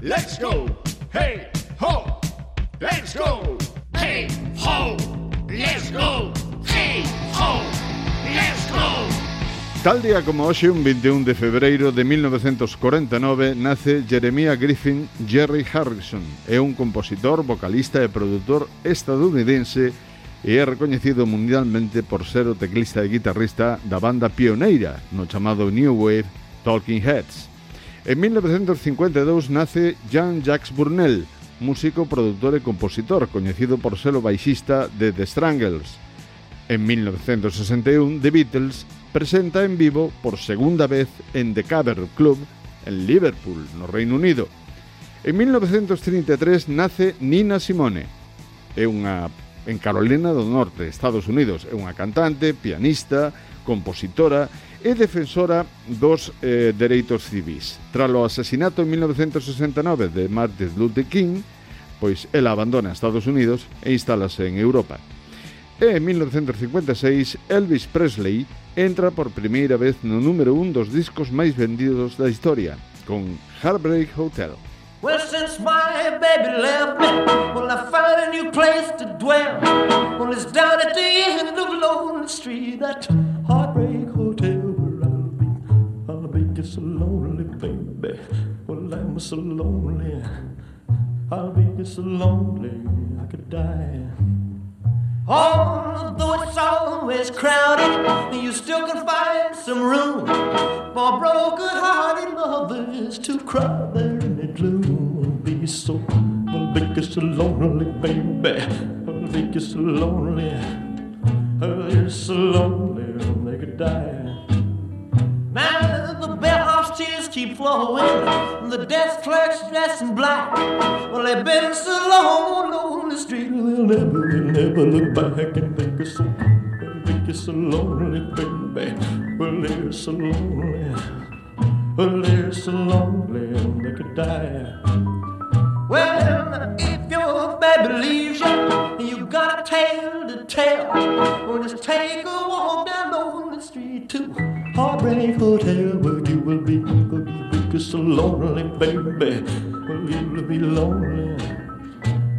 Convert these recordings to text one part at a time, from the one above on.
Let's go, hey, ho. Let's go, hey, ho. Let's go, hey, ho. Let's go. Tal día como hoxe, un 21 de febreiro de 1949, nace Jeremiah Griffin Jerry Harrison. É un compositor, vocalista e produtor estadounidense e é recoñecido mundialmente por ser o teclista e guitarrista da banda pioneira no chamado New Wave Talking Heads. En 1952 nace Jean-Jacques Burnell, músico, produtor e compositor, coñecido por ser o baixista de The Strangles. En 1961, The Beatles presenta en vivo por segunda vez en The Cavern Club en Liverpool, no Reino Unido. En 1933 nace Nina Simone. É unha en Carolina do Norte, Estados Unidos. É unha cantante, pianista, compositora e defensora dos eh, dereitos civis. Tras o asesinato en 1969 de Martin Luther King, pois ela abandona Estados Unidos e instálase en Europa. E en 1956, Elvis Presley entra por primeira vez no número un dos discos máis vendidos da historia, con Heartbreak Hotel. Well, since my baby left me, well, I found a new place to dwell. Well, it's down at the end of Street, that heartbreak hotel. I'll be just so lonely, baby. Well, I'm so lonely. I'll be so lonely, I could die. Although it's always crowded, you still can find some room for broken-hearted lovers to cry there in the gloom. Be so, I'll make you so lonely, baby. I'll make you so lonely. Oh, you're so lonely, they could die. Tears keep flowing, the desk clerk's dressed in black. Well, they've been so long on the street, they'll never, never look back and think it's so, think it's so lonely, baby. Well, they're so lonely, well, they're so lonely, they could die. Well, if your baby leaves you, you've got a tale to tell. Well, just take a walk Heartbreak Hotel, where you will be, will be so lonely, baby. Well, you will be lonely.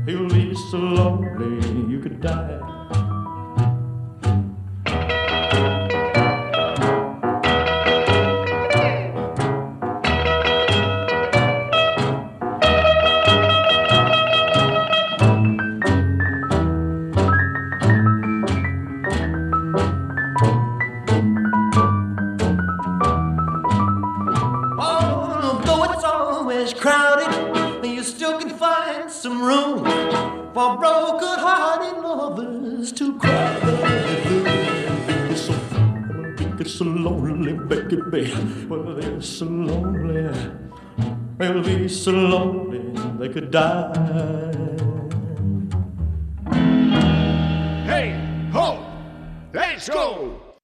You'll be so lonely, you could die. Crowded, you still can find some room for broken-hearted lovers to cry. It's so, it's so lonely, baby. Well, they're so lonely. They'll be so lonely they could die. Hey, ho, let's go.